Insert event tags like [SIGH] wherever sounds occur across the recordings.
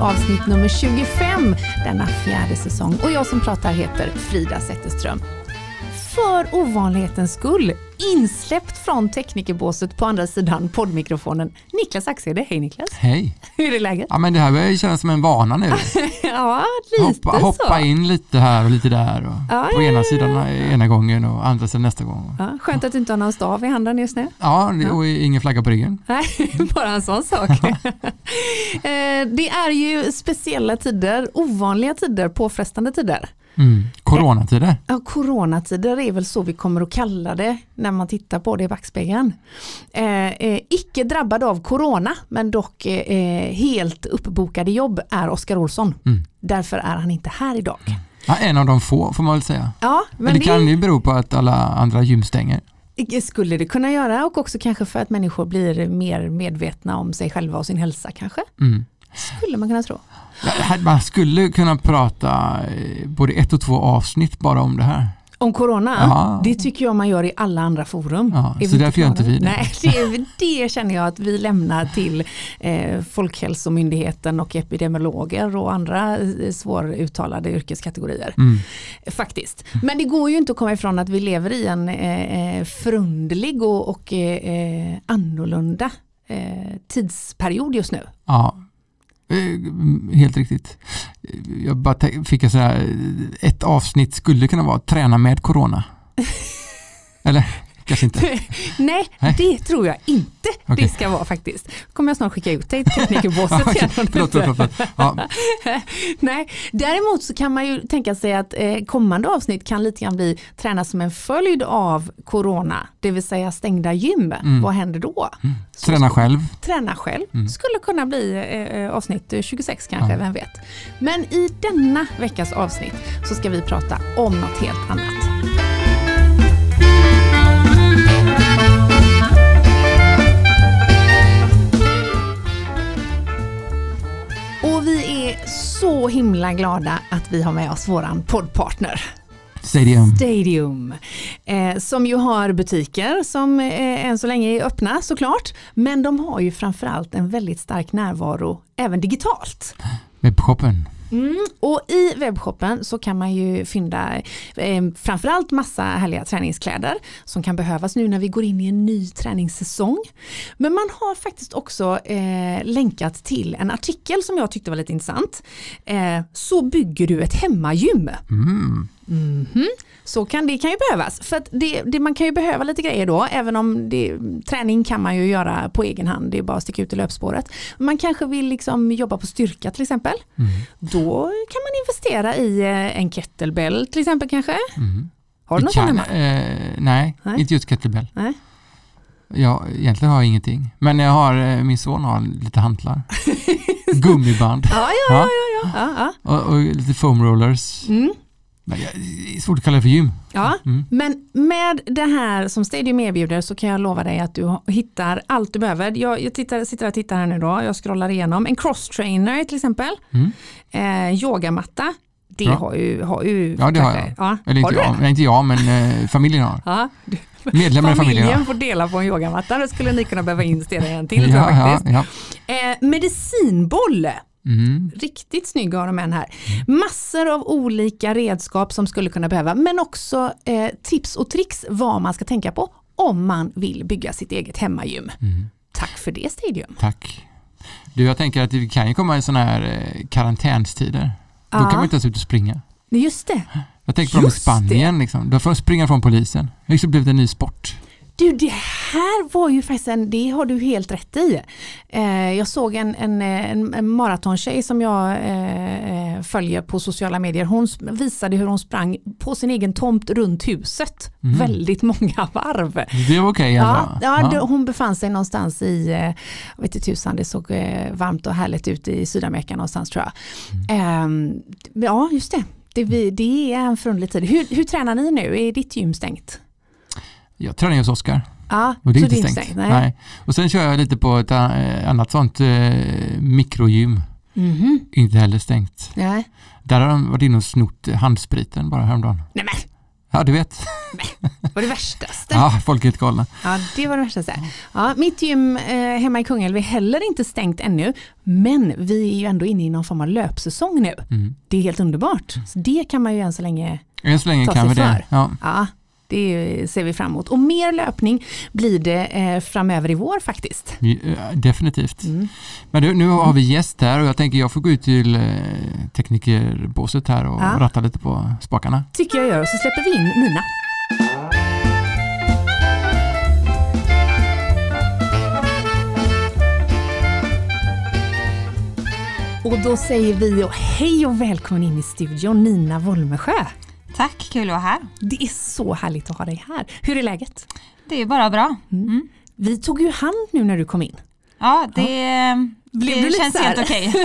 avsnitt nummer 25 denna fjärde säsong och jag som pratar heter Frida Zetterström. För ovanlighetens skull insläppt från teknikerbåset på andra sidan poddmikrofonen. Niklas Axede, hej Niklas! Hej! [LAUGHS] Hur är läget? Ja men det här börjar kännas som en vana nu. [LAUGHS] ja, lite hoppa, så. hoppa in lite här och lite där. Och Ja, på ja, ena sidan ja. ena gången och andra sidan nästa gång. Ja, skönt att du inte har någon stav i handen just nu. Ja, och ingen flagga på ryggen. Nej, [LAUGHS] bara en sån sak. Eh, det är ju speciella tider, ovanliga tider, påfrestande tider. Mm. Coronatider. Ja, coronatider är väl så vi kommer att kalla det när man tittar på det i backspegeln. Eh, eh, icke drabbad av corona men dock eh, helt uppbokade jobb är Oskar Olsson. Mm. Därför är han inte här idag. Ja, en av de få får man väl säga. Ja, Men men det det, kan ju bero på att alla andra gym stänger. skulle det kunna göra och också kanske för att människor blir mer medvetna om sig själva och sin hälsa kanske. Mm. Skulle man kunna tro. Man skulle kunna prata eh, både ett och två avsnitt bara om det här. Om corona, Ja. det tycker jag man gör i alla andra forum. Ja, så därför gör inte vi det. Nej, det, det känner jag att vi lämnar till eh, Folkhälsomyndigheten och epidemiologer och andra eh, svåruttalade yrkeskategorier. Mm. Faktiskt. Men det går ju inte att komma ifrån att vi lever i en eh, eh, förunderlig och, och eh, annorlunda eh, tidsperiod just nu. Ja, helt riktigt. Jag bara fick jag säga, ett avsnitt skulle kunna vara träna med corona. [LAUGHS] Eller kanske inte. [LAUGHS] Nej, Nej. det tror jag inte Okej. det ska vara faktiskt. kommer jag snart skicka ut dig till teknikerbåset. [LAUGHS] Förlåt, förlåt, förlåt. Ja, [LAUGHS] Nej, däremot så kan man ju tänka sig att eh, kommande avsnitt kan lite grann bli träna som en följd av corona, det vill säga stängda gym. Mm. Vad händer då? Så träna själv. Träna själv Mm. skulle kunna bli eh, eh, avsnitt eh, 26 kanske, Ja. vem vet. Men i denna veckas avsnitt så ska vi prata om något helt annat. Så himla glada att vi har med oss våran poddpartner. Stadium. Stadium, eh, som ju har butiker som eh, än så länge är öppna såklart, men de har ju framförallt en väldigt stark närvaro även digitalt. Webbshoppen. Mm. Och i webbshoppen så kan man ju fynda eh, framförallt massa härliga träningskläder som kan behövas nu när vi går in i en ny träningssäsong. Men man har faktiskt också eh, länkat till en artikel som jag tyckte var lite intressant. Eh, så bygger du ett hemmagym. Mm. Mhm. Så kan det kan ju behövas. För det, det, man kan ju behöva lite grejer då, även om det, träning kan man ju göra på egen hand, det är bara att sticka ut i löpspåret. Man kanske vill liksom jobba på styrka till exempel. Mm. Då kan man investera i eh, en kettlebell till exempel kanske. Mm. Har du någon Det sån kan, hemma? eh, nej, Nej. inte just kettlebell. Nej. Jag, egentligen har jag ingenting. Men jag har, eh, min son har lite hantlar. [LAUGHS] Gummiband Ja, ja, ja. ja, ja. ja, och, och lite foam rollers. ja. Mm. Jag, det är svårt att kalla det för gym. ja. Mm. Men med det här som Stadium erbjuder så kan jag lova dig att du hittar allt du behöver. Jag, jag tittar, sitter och tittar här nu då, jag scrollar igenom. En cross-trainer till exempel. Mm. Eh, yogamatta, det Ja. har ju, har ju Ja, det har jag. Ja. Eller har inte jag, nej, inte jag men eh, familjen har. Ja. Medlemmar i familjen Familjen får dela på en yogamatta, då skulle ni kunna behöva investera i en till Ja, ja, ja. Eh, medicinboll, Mm. riktigt snygg har de en här. Massor av olika redskap som skulle kunna behöva, men också eh, tips och tricks vad man ska tänka på om man vill bygga sitt eget hemmagym. Mm. Tack för det Stadium. Tack. Du, jag tänker att det kan ju komma i sådana här eh, karantänstider. Då kan man inte ens ut och springa. Just det. Jag tänker på dem i. Spanien. Liksom. Då får de springa från polisen. Det har liksom blivit en ny sport. Du, det här var ju faktiskt en, det har du helt rätt i. Eh, jag såg en, en, en, en maratontjej som jag eh, eh, följer på sociala medier. Hon visade hur hon sprang på sin egen tomt runt huset. Mhm. Väldigt många [LAUGHS] varv. Det var okej Ja, ändå. ja, då- hon befann sig någonstans i, eh, jag vet inte tusan, det såg eh, varmt och härligt ut i Sydamerika någonstans tror jag. Mm. Ehm, ja, just det. Det, det är en förunderlig tid. Hur, hur tränar ni nu? Är ditt gym stängt? Jag tränar hos Oskar Ja, och det är inte stängt. Nej. Nej. Och sen kör jag lite på ett eh, annat sånt eh, mikrogym. Mhm. Inte heller stängt. Nej. Där har de varit inne och snott handspriten bara häromdagen. Nej men, Ja, du vet. Det var det värstaste. [LAUGHS] Ja, folk är helt galna. Ja, det var det värsta. Ja, mitt gym eh, hemma i Kungälv är heller inte stängt ännu, men vi är ju ändå inne i någon form av löpsäsong nu. Mm. Det är helt underbart. Så det kan man ju än så länge Än så länge Ta kan vi sig det. för. Ja. Ja, det ser vi fram emot. Och mer löpning blir det eh, framöver i vår faktiskt. Definitivt. Mm. Men du, nu har vi gäst här och jag tänker jag får gå ut till eh, teknikerbåset här och Ja. ratta lite på spakarna. Tycker jag gör. Så släpper vi in Nina. Och då säger vi och hej och välkommen in i studion Nina Wolmesjö. Tack, kul att vara här. Det är så härligt att ha dig här. Hur är läget? Det är bara bra. Mm. Vi tog ju hand nu när du kom in. Ja, det, Blev du det känns helt okej. [LAUGHS]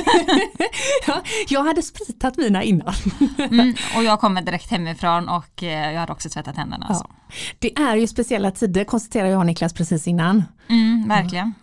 Ja, jag hade spritat mina innan. Mm. Och jag kommer direkt hemifrån och eh, jag hade också tvättat händerna. Ja. Det är ju speciella tider konstaterar jag och Niklas precis innan. Mm, verkligen.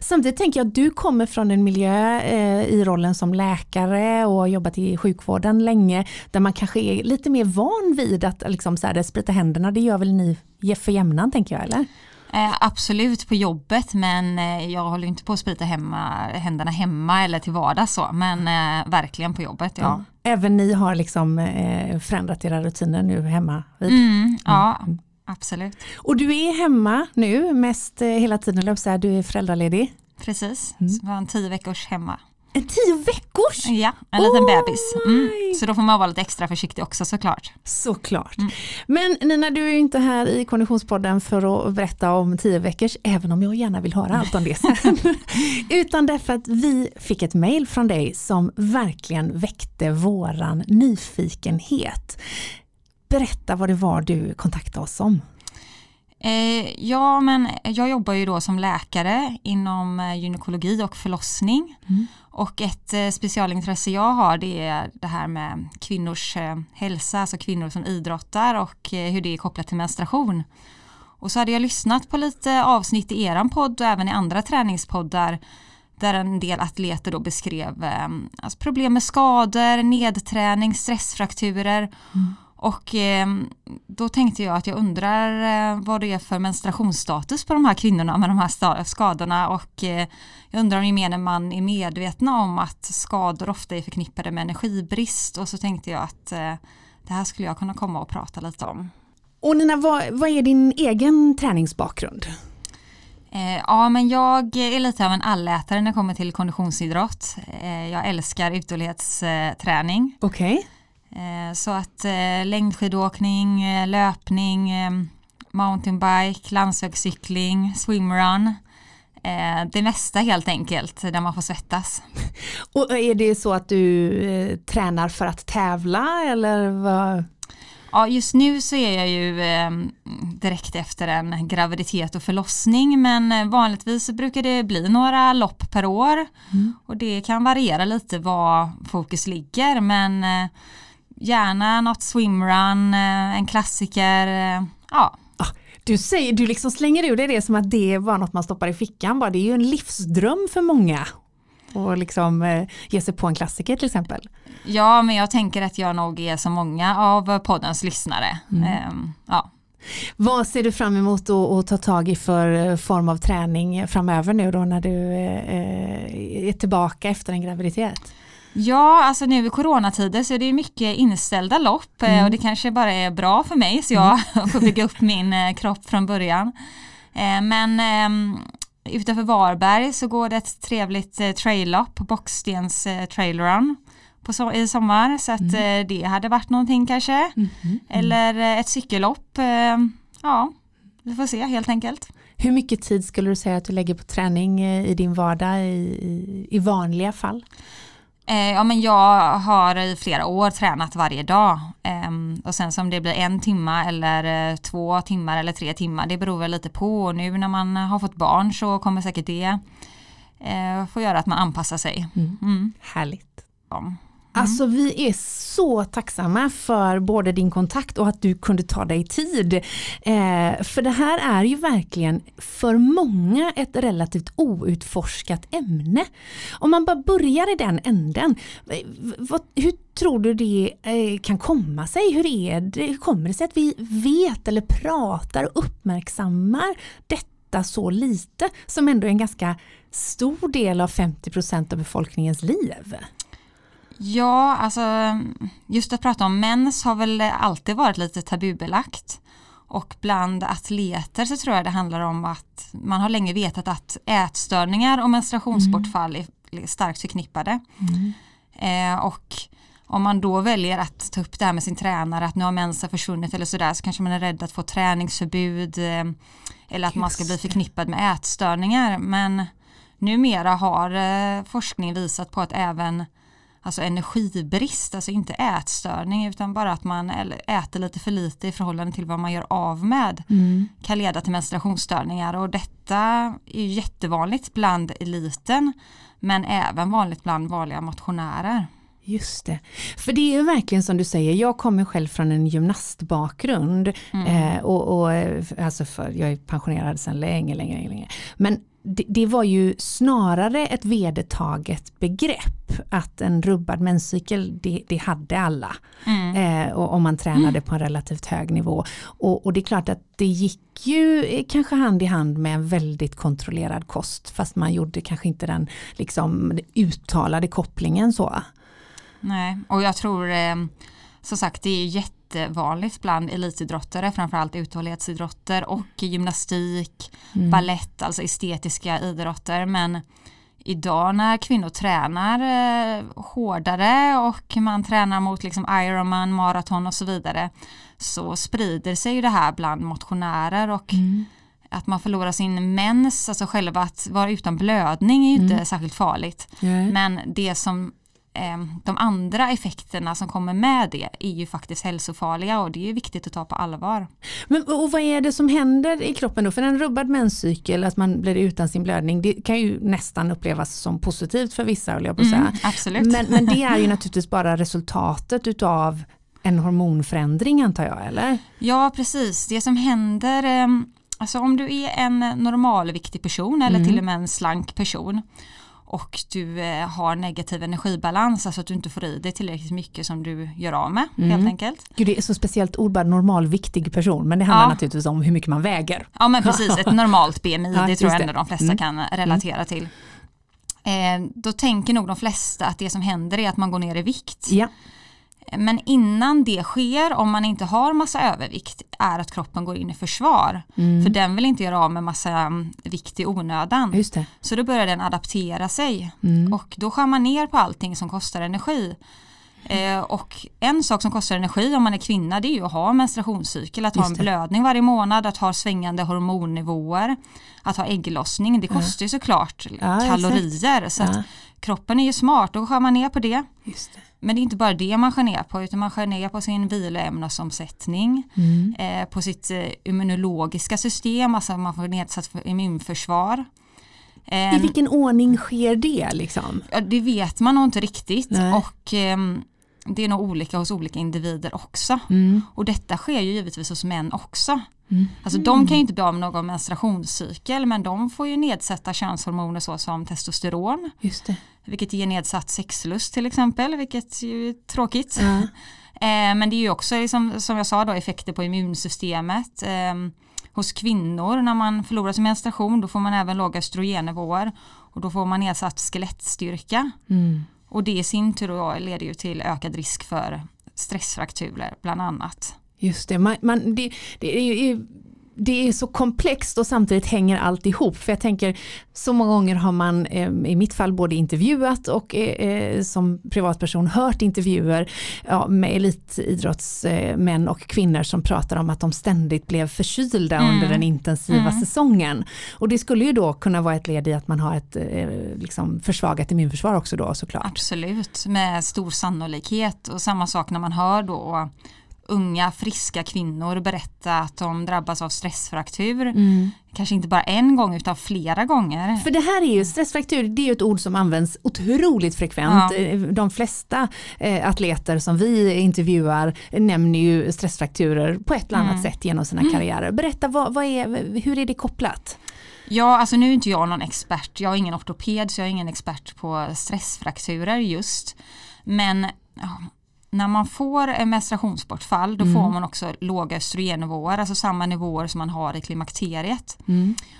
Samtidigt tänker jag att du kommer från en miljö eh, i rollen som läkare och har jobbat i sjukvården länge där man kanske är lite mer van vid att liksom, så här, sprita händerna, det gör väl ni för jämnan tänker jag eller? Eh, absolut på jobbet men eh, jag håller inte på att sprita hemma, händerna hemma eller till vardags så. Men eh, verkligen på jobbet ja. Även ni har liksom eh, förändrat era rutiner nu hemma vid. Mm, ja, absolut. Och du är hemma nu mest hela tiden, du är föräldraledig. Precis, Mm. så vi har en tio veckors hemma. En tio veckors! Ja, en liten Oh bebis. Mm. Så då får man vara lite extra försiktig också såklart. Såklart. Men Nina, du är ju inte här i Konditionspodden för att berätta om tio veckors, även om jag gärna vill höra allt om det sen. [LAUGHS] Utan därför att vi fick ett mejl från dig som verkligen väckte våran nyfikenhet. Berätta vad det var du kontaktade oss om. Eh, ja, men jag jobbar ju då som läkare inom eh, gynekologi och förlossning. Mm. Och ett eh, specialintresse jag har det är det här med kvinnors eh, hälsa, alltså kvinnor som idrottar och eh, hur det är kopplat till menstruation. Och så hade jag lyssnat på lite avsnitt i eran podd och även i andra träningspoddar där en del atleter då beskrev alltså problem med skador, nedträning, stressfrakturer. Mm. Och eh, då tänkte jag att jag undrar eh, vad det är för menstruationsstatus på de här kvinnorna med de här skadorna och eh, jag undrar om gemene man är medvetna om att skador ofta är förknippade med energibrist och så tänkte jag att eh, det här skulle jag kunna komma och prata lite om. Och Nina, vad, vad är din egen träningsbakgrund? Ja, men jag är lite av en allätare när det kommer till konditionsidrott. Jag älskar uthållighetsträning. Okej. Eh, så att eh, längdskidåkning, eh, löpning, eh, mountainbike, landsvägscykling, swimrun. Eh, det mesta helt enkelt där man får svettas. [LAUGHS] Och är det så att du eh, tränar för att tävla eller vad? Ja, just nu så är jag ju eh, direkt efter en graviditet och förlossning men eh, vanligtvis så brukar det bli några lopp per år och det kan variera lite var fokus ligger men eh, gärna något swimrun, eh, en klassiker, eh, ja. Du, säger, du liksom slänger ur dig det som att det var något man stoppar i fickan. Bara. Det är ju en livsdröm för många. Och liksom eh, ge sig på en klassiker till exempel. Ja, men jag tänker att jag nog är så många av poddens lyssnare. Ehm, ja. Vad ser du fram emot att, att ta tag i för eh, form av träning framöver nu då när du eh, är tillbaka efter en graviditet? Ja, alltså nu i coronatider så är det mycket inställda lopp eh, och det kanske bara är bra för mig så jag [LAUGHS] får bygga upp min eh, kropp från början. Eh, men ehm, utanför Varberg så går det ett trevligt traillopp, Bockstens trailrun på so- i sommar så att eh, det hade varit någonting kanske. Eller eh, ett cykellopp. Ja, vi får se helt enkelt. Hur mycket tid skulle du säga att du lägger på träning i din vardag i, i vanliga fall? Eh, ja, men jag har i flera år tränat varje dag Ehm, och sen som det blir en timma eller eh, två timmar eller tre timmar det beror väl lite på och nu när man har fått barn så kommer säkert det eh, få göra att man anpassar sig. Mm. Härligt. Ja. Mm. Alltså vi är så tacksamma för både din kontakt och att du kunde ta dig tid. Eh, för det här är ju verkligen för många ett relativt outforskat ämne. Om man bara börjar i den änden, vad, hur tror du det eh, kan komma sig? Hur, är det, hur kommer det sig att vi vet eller pratar och uppmärksammar detta så lite som ändå är en ganska stor del av 50% av befolkningens liv? Ja, alltså just att prata om mens har väl alltid varit lite tabubelagt. Och bland atleter så tror jag det handlar om att man har länge vetat att ätstörningar och menstruationsbortfall mm. är starkt förknippade. Mm. Eh, och om man då väljer att ta upp det här med sin tränare att nu har mensen försvunnit eller sådär så kanske man är rädd att få träningsförbud eh, eller att Just man ska bli förknippad med ätstörningar. Men numera har eh, forskning visat på att även alltså energibrist, alltså inte ätstörning utan bara att man äter lite för lite i förhållande till vad man gör av med mm. kan leda till menstruationsstörningar och detta är ju jättevanligt bland eliten men även vanligt bland vanliga motionärer. Just det. För det är ju verkligen som du säger, jag kommer själv från en gymnastbakgrund. Mm. Eh, och, och, alltså för, jag är pensionerad sedan länge, länge, länge. Men det, det, var ju snarare ett vedertaget begrepp att en rubbad menscykel det, det hade alla. Mm. Eh, och om man tränade mm. på en relativt hög nivå. Och, och, det är klart att det gick ju eh, kanske hand i hand med en väldigt kontrollerad kost fast man gjorde kanske inte den liksom uttalade kopplingen så. Nej, och jag tror eh, som sagt det är jätte jättevanligt bland elitidrottare, framförallt uthållighetsidrotter och gymnastik, mm. ballett, alltså estetiska idrotter. Men idag när kvinnor tränar eh, hårdare och man tränar mot liksom Ironman, maraton och så vidare så sprider sig ju det här bland motionärer och mm. att man förlorar sin mens, alltså själva att vara utan blödning är ju mm. inte särskilt farligt. Mm. Men det som de andra effekterna som kommer med det är ju faktiskt hälsofarliga och det är viktigt att ta på allvar. Men och vad är det som händer i kroppen då? För en rubbad menscykel, att man blir utan sin blödning, det kan ju nästan upplevas som positivt för vissa, jag på säga. Mm, absolut. Men, men det är ju naturligtvis bara resultatet utav en hormonförändring antar jag, eller? Ja, precis. Det som händer, ehm, alltså om du är en normalviktig person eller mm. till och med en slank person och du eh, har negativ energibalans, alltså att du inte får i dig tillräckligt mycket som du gör av med mm. helt enkelt. Gud, det är så speciellt ord, bara normalviktig person, men det handlar ja. naturligtvis om hur mycket man väger. Ja men precis, ett normalt BMI, [LAUGHS] ja, det tror jag ändå de flesta mm. kan relatera mm. till. Eh, då tänker nog de flesta att det som händer är att man går ner i vikt. Ja. Men innan det sker, om man inte har massa övervikt, är att kroppen går in i försvar. Mm. För den vill inte göra av med massa mm, vikt i onödan. Så då börjar den adaptera sig. Mm. Och då skär man ner på allting som kostar energi. Eh, och en sak som kostar energi om man är kvinna det är ju att ha menstruationscykel, att ha en blödning varje månad, att ha svängande hormonnivåer, att ha ägglossning. Det kostar ju såklart ja, kalorier. Så ja. Kroppen är ju smart, då skär man ner på det. det. Men det är inte bara det man skär ner på utan man skär ner på sin viloämnesomsättning, mm. eh, på sitt eh, immunologiska system, alltså man får nedsatt immunförsvar. I vilken ordning sker det? Liksom? Ja, det vet man nog inte riktigt. Nej. Och eh, Det är nog olika hos olika individer också. Mm. Och detta sker ju givetvis hos män också. Mm. Alltså de kan ju inte bli av med någon menstruationscykel men de får ju nedsätta könshormoner så som testosteron. Just det. Vilket ger nedsatt sexlust till exempel, vilket är tråkigt. Mm. [LAUGHS] eh, men det är ju också liksom, som jag sa då effekter på immunsystemet. Eh, hos kvinnor när man förlorar sin menstruation då får man även låga östrogennivåer och då får man nedsatt skelettstyrka. Mm. Och det i sin tur leder ju till ökad risk för stressfrakturer bland annat. Just det, man, man det, det, är, det är så komplext och samtidigt hänger allt ihop. För jag tänker, så många gånger har man eh, i mitt fall både intervjuat och eh, eh som privatperson hört intervjuer med elitidrottsmän och kvinnor som pratar om att de ständigt blev förkylda mm. under den intensiva mm. säsongen. Och det skulle ju då kunna vara ett led i att man har ett liksom försvagat immunförsvar också då såklart. Absolut, med stor sannolikhet och samma sak när man hör då unga friska kvinnor berätta att de drabbas av stressfraktur. Mm. Kanske inte bara en gång utan flera gånger. För det här är ju stressfraktur, det är ju ett ord som används otroligt frekvent. Ja. Eh, De flesta eh, atleter som vi intervjuar nämner ju stressfrakturer på ett eller annat Mm. sätt genom sina karriärer. Berätta, vad, vad är, hur är det kopplat? Ja, alltså nu är inte jag någon expert. Jag är ingen ortoped så jag är ingen expert på stressfrakturer just. Men när man får en menstruationsbortfall då får man också låga östrogennivåer, alltså samma nivåer som man har i klimakteriet.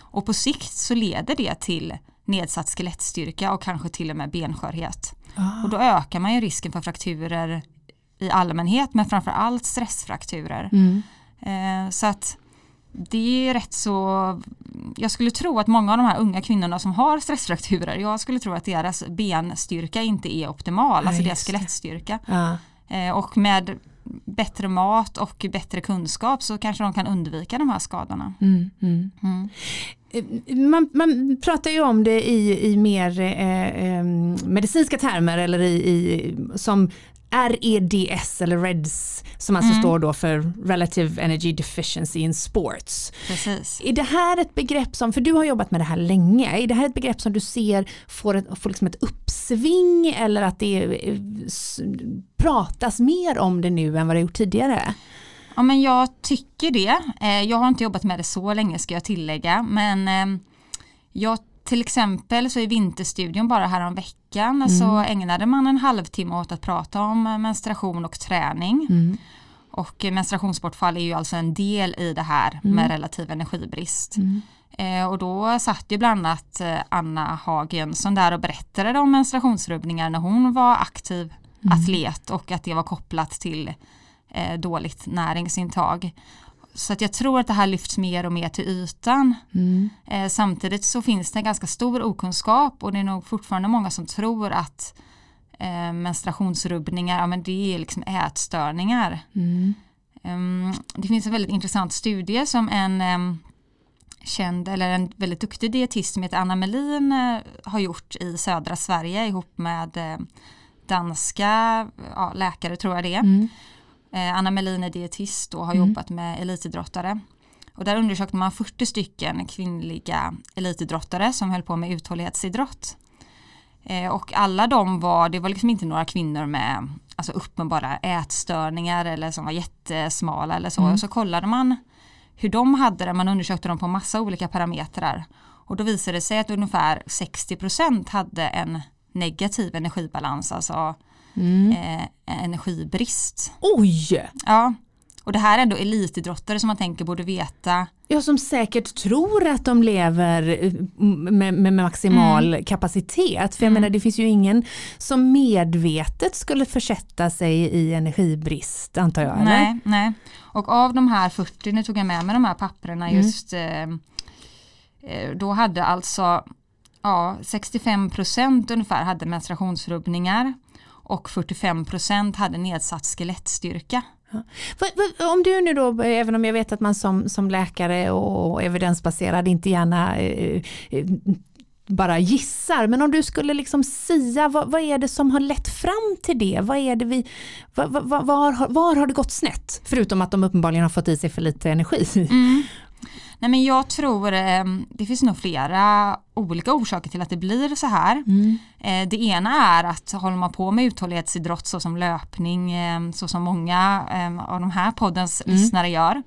Och på sikt så leder det till nedsatt skelettstyrka och kanske till och med benskörhet. Och då ökar man ju risken för frakturer i allmänhet men framför allt stressfrakturer. Eh, så att det är rätt så, jag skulle tro att många av de här unga kvinnorna som har stressfrakturer, jag skulle tro att deras benstyrka inte är optimal, Ja, alltså deras skelettstyrka. Ja. Eh, och med bättre mat och bättre kunskap så kanske de kan undvika de här skadorna. Mm, mm. Mm. Man, man pratar ju om det i, i mer eh, eh, medicinska termer eller i, i som REDS eller REDS som alltså står då för Relative Energy Deficiency in Sports. Precis. Är det här ett begrepp som, för du har jobbat med det här länge, är det här ett begrepp som du ser får, ett, får liksom ett uppsving eller att det eh, pratas mer om det nu än vad det gjort tidigare? Ja men jag tycker det. Eh, jag har inte jobbat med det så länge ska jag tillägga men eh, jag till exempel så i Vinterstudion bara här om veckan så ägnade man en halvtimme åt att prata om eh, menstruation och träning. Och eh, menstruationsbortfall är ju alltså en del i det här med relativ energibrist. Eh, och då satt ju bland annat eh, Anna Hagensson där och berättade om menstruationsrubbningar när hon var aktiv atlet och att det var kopplat till eh, dåligt näringsintag. Så att jag tror att det här lyfts mer och mer till ytan. Eh, samtidigt så finns det en ganska stor okunskap och det är nog fortfarande många som tror att eh, menstruationsrubbningar, ja men det är liksom ätstörningar. Ehm, det finns en väldigt intressant studie som en ehm, känd eller en väldigt duktig dietist som heter Anna Melin eh, har gjort i södra Sverige ihop med eh, danska ja, läkare tror jag det är. Eh, Anna Melin är dietist och har jobbat med elitidrottare. Och där undersökte man 40 stycken kvinnliga elitidrottare som höll på med uthållighetsidrott. Eh, och alla de var, det var liksom inte några kvinnor med alltså uppenbara ätstörningar eller som var jättesmala eller så. Och så kollade man hur de hade det, man undersökte dem på massa olika parametrar. Och då visade det sig att ungefär 60% hade en negativ energibalans, alltså eh, energibrist. Oj! Ja, och det här är ändå elitidrottare som man tänker borde veta. Ja, som säkert tror att de lever eh, med, med maximal Mm. kapacitet. För jag menar det finns ju ingen som medvetet skulle försätta sig i energibrist antar jag. Eller? Nej, nej. Och av de här 40, nu tog jag med mig de här papperna just, eh, eh, då hade alltså ja, 65% ungefär hade menstruationsrubbningar och 45% hade nedsatt skelettstyrka. Om du nu då, även om jag vet att man som, som läkare och evidensbaserad inte gärna eh, eh, bara gissar, men om du skulle liksom sia, vad, vad är det som har lett fram till det? Vad är det vi, vad, var, har- var har det gått snett? Förutom att de uppenbarligen har fått i sig för lite energi. Nej men jag tror, eh, det finns nog flera olika orsaker till att det blir så här. Eh, det ena är att håller man på med uthållighetsidrott såsom löpning, eh, så som många eh, av de här poddens lyssnare gör,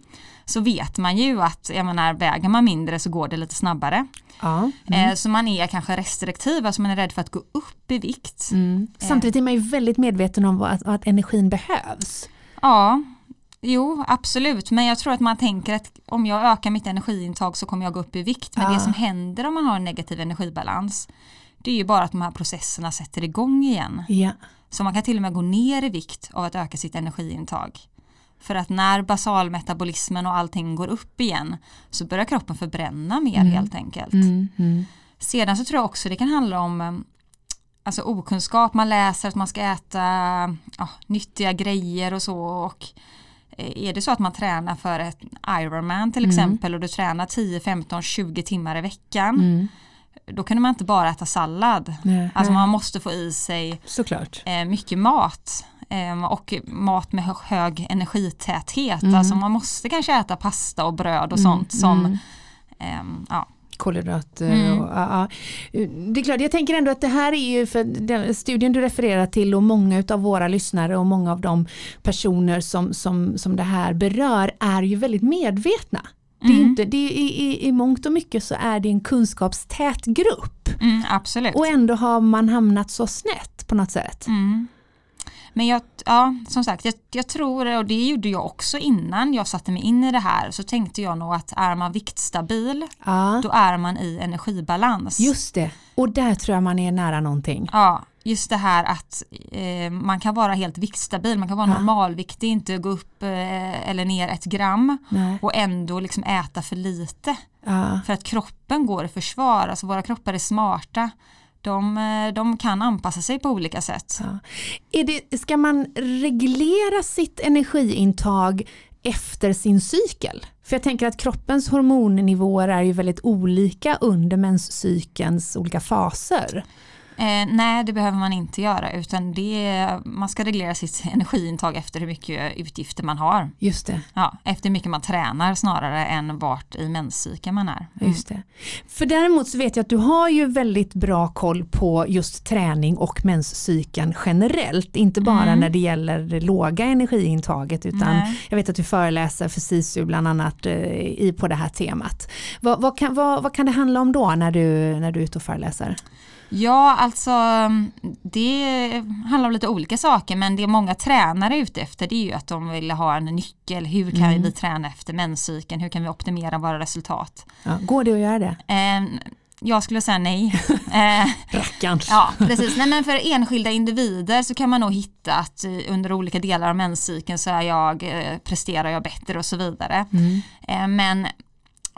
så vet man ju att jag menar, väger man mindre så går det lite snabbare. Ja. Eh, så man är kanske restriktiv, alltså man är rädd för att gå upp i vikt. Samtidigt är man ju väldigt medveten om att, att energin behövs. Ja, jo absolut, men jag tror att man tänker att om jag ökar mitt energiintag så kommer jag gå upp i vikt. Men Ja. det som händer om man har en negativ energibalans det är ju bara att de här processerna sätter igång igen. Ja. Så man kan till och med gå ner i vikt av att öka sitt energiintag. För att när basalmetabolismen och allting går upp igen så börjar kroppen förbränna mer helt enkelt. Mm, Sedan så tror jag också det kan handla om eh, alltså okunskap, man läser att man ska äta ja, nyttiga grejer och så och är det så att man tränar för ett Ironman till exempel och du tränar 10, 15, 20 timmar i veckan då kan man inte bara äta sallad. Nej, Alltså nej. man måste få i sig Såklart. eh, mycket mat. Ehm, och mat med hö- hög energitäthet. Mm. Alltså man måste kanske äta pasta och bröd och Mm, sånt som mm. ehm, ja. Kolhydrater. Mm. Och, ja, ja. Det är klart, jag tänker ändå att det här är ju för den studien du refererar till och många av våra lyssnare och många av de personer som, som, som det här berör är ju väldigt medvetna. Det är Mm. inte, det är, i, i, I mångt och mycket så är det en kunskapstät grupp Mm, absolut. och ändå har man hamnat så snett på något sätt. Mm. Men jag, ja, som sagt, jag, jag tror, och det gjorde jag också innan jag satte mig in i det här, så tänkte jag nog att är man viktstabil, Ja, då är man i energibalans. just det. Och där tror jag man är nära någonting. Ja, just det här att eh, man kan vara helt viktstabil, man kan vara Ja. normalviktig, inte gå upp eh, eller ner ett gram Nej. och ändå liksom äta för lite. Ja. För att kroppen går i försvar, alltså våra kroppar är smarta. De, eh, de kan anpassa sig på olika sätt. Ja. Är det, ska man reglera sitt energiintag efter sin cykel? För jag tänker att kroppens hormonnivåer är ju väldigt olika under menscykelns olika faser. Eh, nej, det behöver man inte göra utan det, man ska reglera sitt [LAUGHS] energiintag efter hur mycket utgifter man har. Just det. Ja, efter hur mycket man tränar snarare än vart i menscykeln man är. Mm. Just det. För däremot så vet jag att du har ju väldigt bra koll på just träning och menscykeln generellt. Inte bara Mm. när det gäller det låga energiintaget utan Nej. jag vet att du föreläser för SISU bland annat eh, i, på det här temat. Vad, vad, kan, vad, vad kan det handla om då när du, när du är ute och föreläser? Ja, alltså det handlar om lite olika saker men det många tränare är ute efter det är ju att de vill ha en nyckel. Hur kan Mm. vi träna efter menscykeln? Hur kan vi optimera våra resultat? Ja, går det att göra det? Eh, jag skulle säga nej. [LAUGHS] Eh, Rackarns. [LAUGHS] Ja, precis. Nej, men för enskilda individer så kan man nog hitta att eh, under olika delar av menscykeln så är jag, eh, presterar jag bättre och så vidare. Mm. Eh, Men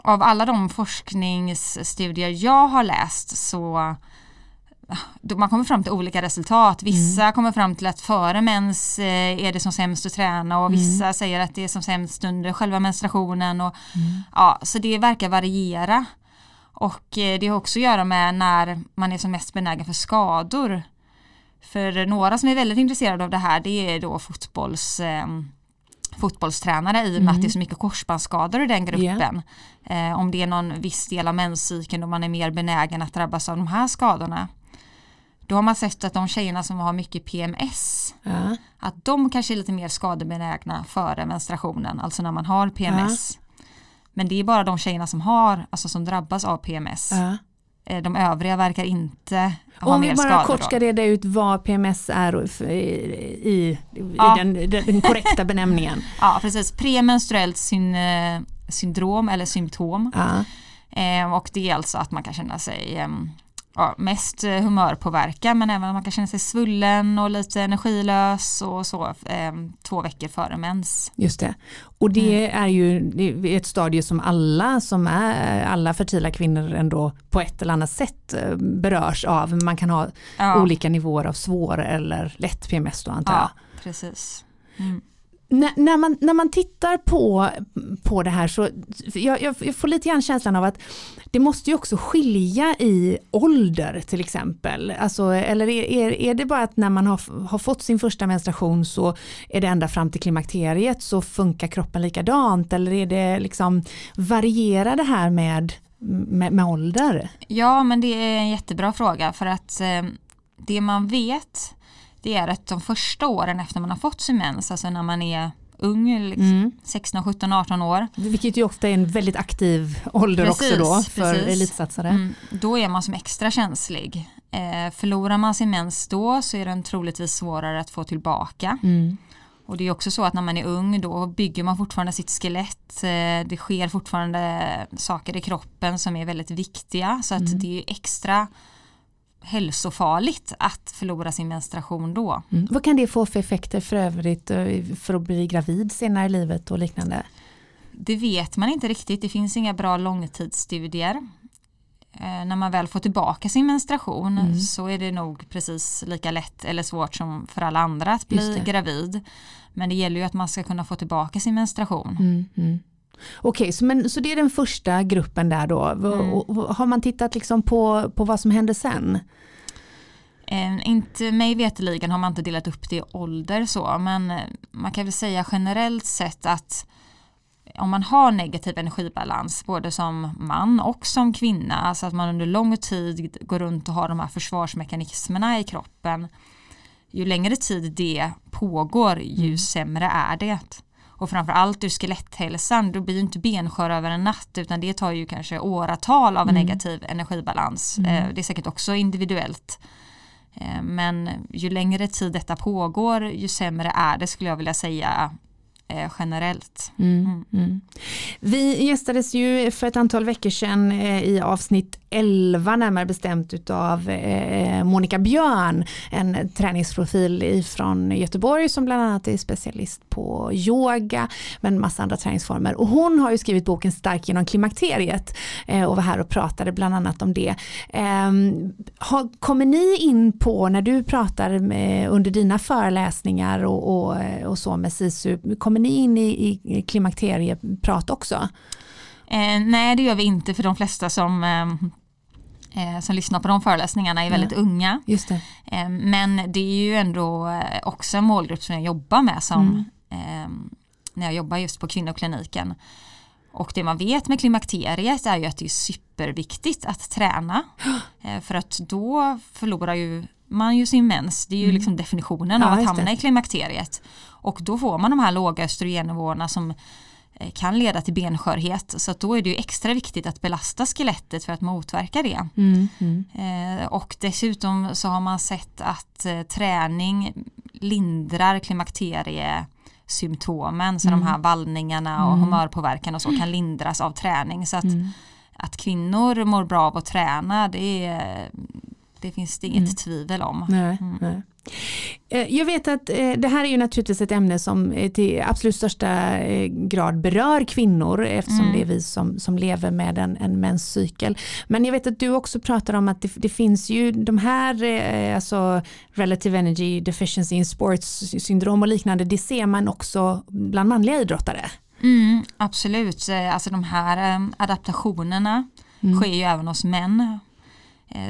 av alla de forskningsstudier jag har läst så man kommer fram till olika resultat. Vissa kommer fram till att före mens eh, är det som sämst att träna och vissa säger att det är som sämst under själva menstruationen. Och, ja, så det verkar variera. Och eh, det har också att göra med när man är som mest benägen för skador. För några som är väldigt intresserade av det här det är då fotbolls, eh, fotbollstränare i och med att det är så mycket korsbandsskador i den gruppen. Eh, om det är någon viss del av menscykeln då man är mer benägen att drabbas av de här skadorna. Då har man sett att de tjejerna som har mycket PMS Ja. att de kanske är lite mer skadebenägna före menstruationen, alltså när man har PMS. Men det är bara de tjejerna som har, alltså som drabbas av PMS. Ja. Eh, De övriga verkar inte ha Om mer vi bara skador. kort ska reda ut vad PMS är i, i, i Ja. den, den, den korrekta benämningen. [LAUGHS] Ja, precis. Premenstruellt syn, eh, syndrom eller symptom. Ja. Eh, och det är alltså att man kan känna sig eh, ja, mest eh, humörpåverkad men även att man kan känna sig svullen och lite energilös och så eh, två veckor före mens. Just det. Och det Mm. är ju det är ett stadie som alla som är alla fertila kvinnor ändå på ett eller annat sätt eh, berörs av. Man kan ha Ja, olika nivåer av svår eller lätt PMS då antar jag. ja precis. Mm. När, när, man, när man tittar på, på det här så jag, jag, jag får lite grann känslan av att det måste ju också skilja i ålder till exempel. Alltså, eller är, är, är det bara att när man har, har fått sin första menstruation så är det ända fram till klimakteriet så funkar kroppen likadant eller är det liksom varierar det här med, med, med ålder? Ja, men det är en jättebra fråga för att eh, det man vet det är att de första åren efter man har fått sin mens, alltså när man är ung, liksom, Mm. 16, 17, 18 år, Vilket ju ofta är en väldigt aktiv ålder Precis, också då för precis. elitsatsare. mm, då är man som extra känslig. Eh, förlorar man sin mens då så är den troligtvis svårare att få tillbaka. Mm. Och det är också så att när man är ung då bygger man fortfarande sitt skelett. Eh, det sker fortfarande saker i kroppen som är väldigt viktiga. Så att det är extra hälsofarligt att förlora sin menstruation då. Mm. Vad kan det få för effekter för övrigt eh, för att bli gravid senare i livet och liknande? Det vet man inte riktigt. Det finns inga bra långtidsstudier. Eh, när man väl får tillbaka sin menstruation Mm. så är det nog precis lika lätt eller svårt som för alla andra att bli gravid. Men det gäller ju att man ska kunna få tillbaka sin menstruation. Mm, Okej, så, men, så det är den första gruppen där då. Mm. Och, och, har man tittat liksom på, på vad som händer sen? Eh, inte mig veteligen har man inte delat upp det i ålder så men eh, man kan väl säga generellt sett att om man har negativ energibalans både som man och som kvinna, alltså att man under lång tid går runt och har de här försvarsmekanismerna i kroppen, ju längre tid det pågår ju mm. sämre är det. Och framförallt ur skeletthälsan, då blir ju inte benskör över en natt utan det tar ju kanske åratal av en mm. negativ energibalans. Mm. Eh, det är säkert också individuellt. Eh, men ju längre tid detta pågår ju sämre är det skulle jag vilja säga eh, generellt. Mm, mm. Mm. Vi gästades ju för ett antal veckor sedan eh, i avsnitt 11 närmare bestämt utav eh, Monica Björn, en träningsprofil från Göteborg som bland annat är specialist på yoga men massa andra träningsformer och hon har ju skrivit boken Stark genom klimakteriet eh, och var här och pratade bland annat om det. Eh, har, kommer ni in på när du pratar med, under dina föreläsningar och, och, och så med SISU, kommer ni in i, i klimakterieprat också? Eh, nej det gör vi inte för de flesta som eh, eh, som lyssnar på de föreläsningarna är väldigt ja. unga. Just det. Eh, men det är ju ändå eh, också en målgrupp som jag jobbar med som mm. Eh, när jag jobbar just på kvinnokliniken. Och det man vet med klimakteriet är ju att det är superviktigt att träna. Eh, för att då förlorar ju man ju sin mens. Det är ju mm. liksom definitionen ja, av att hamna i klimakteriet. Och då får man de här låga östrogennivåerna som Eh, kan leda till benskörhet så då är det extra viktigt att belasta skelettet för att motverka det. Mm, mm. Eh, och dessutom så har man sett att eh, träning lindrar klimakteriesymptomen så mm. de här vallningarna och mm. humörpåverkan och så kan lindras av träning så att, mm. att kvinnor mår bra av att träna det, är, det finns det inget mm. tvivel om. Nej, nej. Eh, jag vet att eh, det här är ju naturligtvis ett ämne som till absolut största eh, grad berör kvinnor eftersom mm. det är vi som, som lever med en, en menscykel. Men jag vet att du också pratar om att det, det finns ju de här alltså relative energy deficiency in sports syndrom och liknande det ser man också bland manliga idrottare. Mm, absolut, alltså de här adaptationerna mm. sker ju även hos män.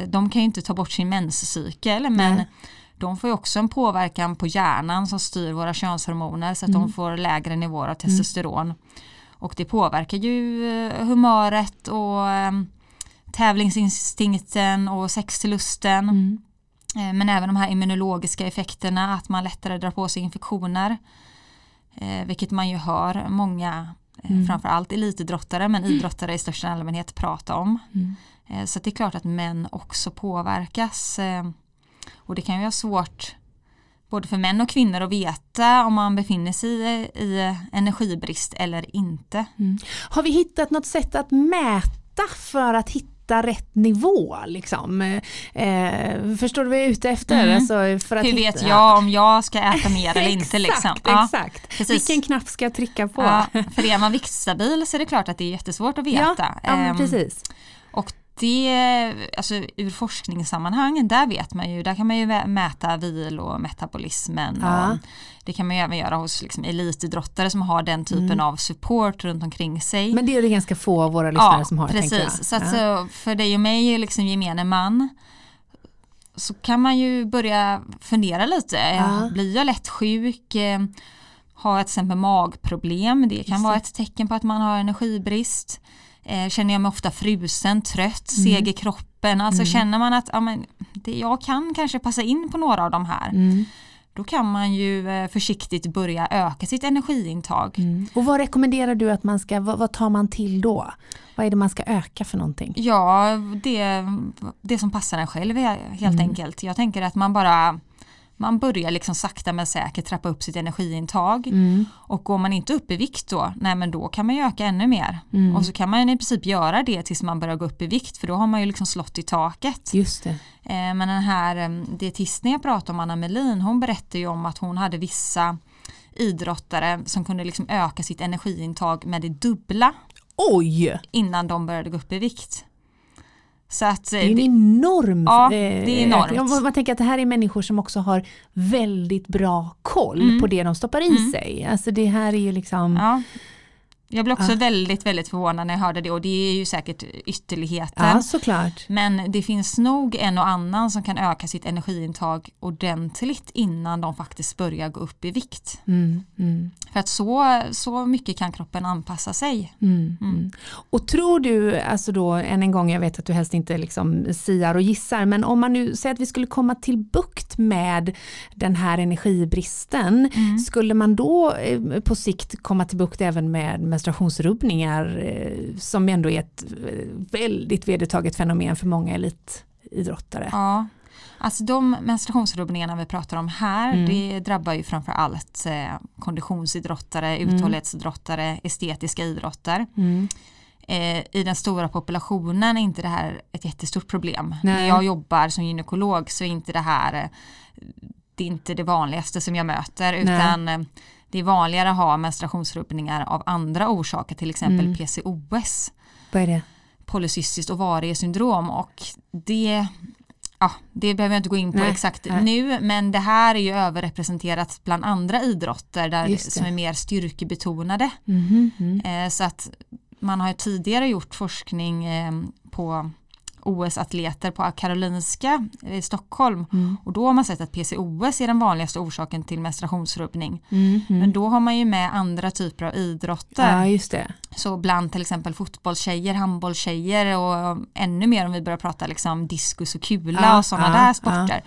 De kan ju inte ta bort sin menscykel men Nej de får ju också en påverkan på hjärnan som styr våra könshormoner så att mm. de får lägre nivåer av testosteron. Mm. Och det påverkar ju eh, humöret och ehm, tävlingsinstinkten och sexlusten. Mm. Eh, men även de här immunologiska effekterna, att man lättare drar på sig infektioner. Eh, vilket man ju hör många, mm. framförallt elitidrottare men idrottare i största allmänhet prata om. Mm. Så det är klart att män också påverkas. Och det kan ju vara svårt både för män och kvinnor att veta om man befinner sig i, i energibrist eller inte. Mm. Har vi hittat något sätt att mäta för att hitta rätt nivå? Liksom? Eh, förstår du vad jag är ute efter? Mm. Alltså för att Hur hitta... vet jag om jag ska äta mer [LAUGHS] eller inte? Liksom? Ja, exakt. Vilken knapp ska jag trycka på? Ja, för är man viktstabil så är det klart att det är jättesvårt att veta. Ja, ja ehm, precis. Och det, alltså ur forskningssammanhang, där vet man ju, där kan man ju mäta vil och metabolismen. Ja. Och det kan man ju även göra hos liksom elitidrottare som har den typen mm. av support runt omkring sig. Men det är det ganska få av våra lyssnare ja, som har. Precis, så, att, ja. för dig och mig, liksom gemene man, så kan man ju börja fundera lite. Ja. Blir jag lätt sjuk? Har jag till exempel magproblem? Det kan Just vara ett tecken på att man har energibrist. Eh, känner jag mig ofta frusen, trött, mm. seg i kroppen. Alltså mm. känner man att ja, men, det, jag kan kanske passa in på några av de här. Mm. Då kan man ju eh, försiktigt börja öka sitt energiintag. Mm. Och vad rekommenderar du att man ska, vad, vad, tar man till då? Vad är det man ska öka för någonting? Ja, det, det som passar en själv helt mm. enkelt. Jag tänker att man bara man börjar liksom sakta men säkert trappa upp sitt energiintag. Mm. Och går man inte upp i vikt då, nej men då kan man ju öka ännu mer. Mm. Och så kan man i princip göra det tills man börjar gå upp i vikt för då har man ju liksom slått i taket. Just det. Eh, men den här dietisten jag pratade om, Anna Melin, hon berättade ju om att hon hade vissa idrottare som kunde liksom öka sitt energiintag med det dubbla. Oj! Innan de började gå upp i vikt. Så att, det är en enorm ja, det är enormt. Man tänker att det här är människor som också har väldigt bra koll mm. på det de stoppar i mm. sig. Alltså det här är ju liksom ja. Jag blev också Ja. väldigt, väldigt förvånad när jag hörde det och det är ju säkert ytterligheten. Ja, såklart. Men det finns nog en och annan som kan öka sitt energiintag ordentligt innan de faktiskt börjar gå upp i vikt. Mm, mm. För att så, så mycket kan kroppen anpassa sig. Mm, mm. Och tror du, alltså då än en gång, jag vet att du helst inte liksom siar och gissar, men om man nu säger att vi skulle komma till bukt med den här energibristen, skulle man då eh, på sikt komma till bukt även med menstruationsrubbningar eh, som ändå är ett eh, väldigt vedertaget fenomen för många elitidrottare? Ja. Alltså de menstruationsrubbningarna vi pratar om här, Mm. det drabbar ju framför allt eh, konditionsidrottare, uthållighetsidrottare, estetiska idrotter. Mm. Eh, I den stora populationen är inte det här ett jättestort problem. Nej. När jag jobbar som gynekolog så är inte det här eh, det inte det vanligaste som jag möter utan eh, det är vanligare att ha menstruationsrubbningar av andra orsaker, till exempel Mm. PCOS, Vad är det? polycystiskt ovariesyndrom och det Ja, det behöver jag inte gå in på Nej, exakt nej. nu men det här är ju överrepresenterat bland andra idrotter där, som är mer styrkebetonade. Mhm, mm. Eh, så att man har ju tidigare gjort forskning eh, på OS-atleter på Karolinska i Stockholm Mm. och då har man sett att PCOS är den vanligaste orsaken till menstruationsrubbning. Mm, mm. Men då har man ju med andra typer av idrotter. Ja, just det. Så bland till exempel fotbollstjejer, handbollstjejer och ännu mer om vi börjar prata liksom diskus och kula Ja, och sådana ja, där sporter.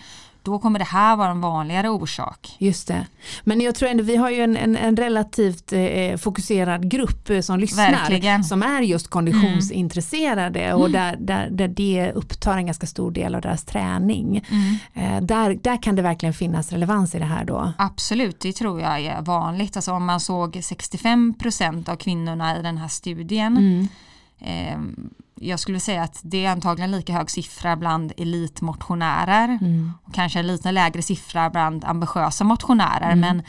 Då kommer det här vara en vanligare orsak. Just det. Men jag tror ändå vi har ju en, en, en relativt eh, fokuserad grupp eh, som lyssnar. Verkligen. Som är just konditionsintresserade och där, där, där det upptar en ganska stor del av deras träning. Eh, där, där kan det verkligen finnas relevans i det här då. Absolut, det tror jag är vanligt. Alltså om man såg 65% av kvinnorna i den här studien. Mm. Eh, jag skulle säga att det är antagligen lika hög siffra bland elitmotionärer. Mm. Och kanske en lite lägre siffra bland ambitiösa motionärer. Mm. Men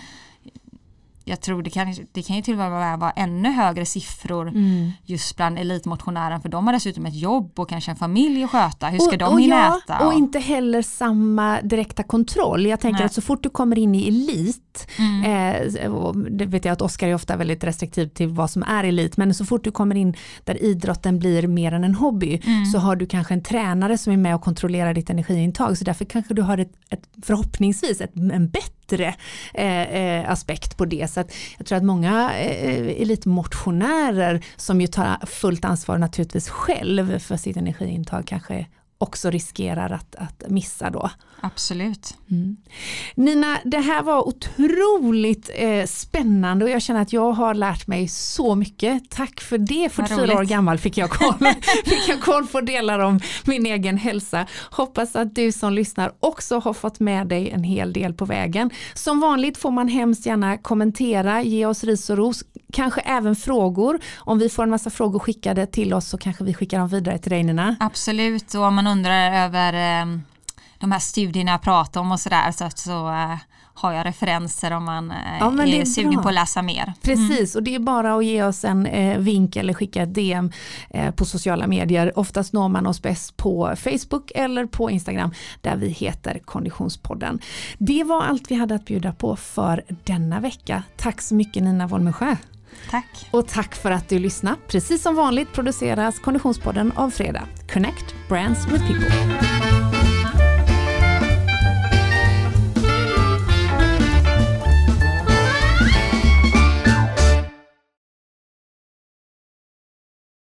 jag tror det kan, det kan ju till och med vara, vara ännu högre siffror Mm. just bland elitmotionären. För de har dessutom ett jobb och kanske en familj att sköta. Hur ska och, de och hinna ja, äta? Och inte heller samma direkta kontroll. Jag tänker Nej. att så fort du kommer in i elit, Mm. eh, det vet jag att Oskar är ofta väldigt restriktiv till vad som är elit, men så fort du kommer in där idrotten blir mer än en hobby Mm. så har du kanske en tränare som är med och kontrollerar ditt energiintag. Så därför kanske du har ett, ett förhoppningsvis ett, en bättre yttre eh, eh, aspekt på det. Så att jag tror att många eh, eh, elitmotionärer som ju tar fullt ansvar naturligtvis själv för sitt energiintag kanske också riskerar att, att missa då. Absolut. Mm. Nina, det här var otroligt eh, spännande och jag känner att jag har lärt mig så mycket. Tack för det. 44 år gammal fick jag, koll, [LAUGHS] fick jag koll på delar om min egen hälsa. Hoppas att du som lyssnar också har fått med dig en hel del på vägen. Som vanligt får man hemskt gärna kommentera, ge oss ris och ros, kanske även frågor. Om vi får en massa frågor skickade till oss så kanske vi skickar dem vidare till dig Nina. Absolut, och om man undrar över eh, de här studierna jag pratar om och sådär så, så eh, har jag referenser om man eh, Ja, är, är sugen bra. på att läsa mer. Precis, och det är bara att ge oss en eh, vink eller skicka ett DM på sociala medier. Oftast når man oss bäst på Facebook eller på Instagram där vi heter Konditionspodden. Det var allt vi hade att bjuda på för denna vecka. Tack så mycket Nina Wolmesjö. Tack. Och tack för att du lyssnade. Precis som vanligt produceras Konditionspodden av Fredag. Connect Brands with People.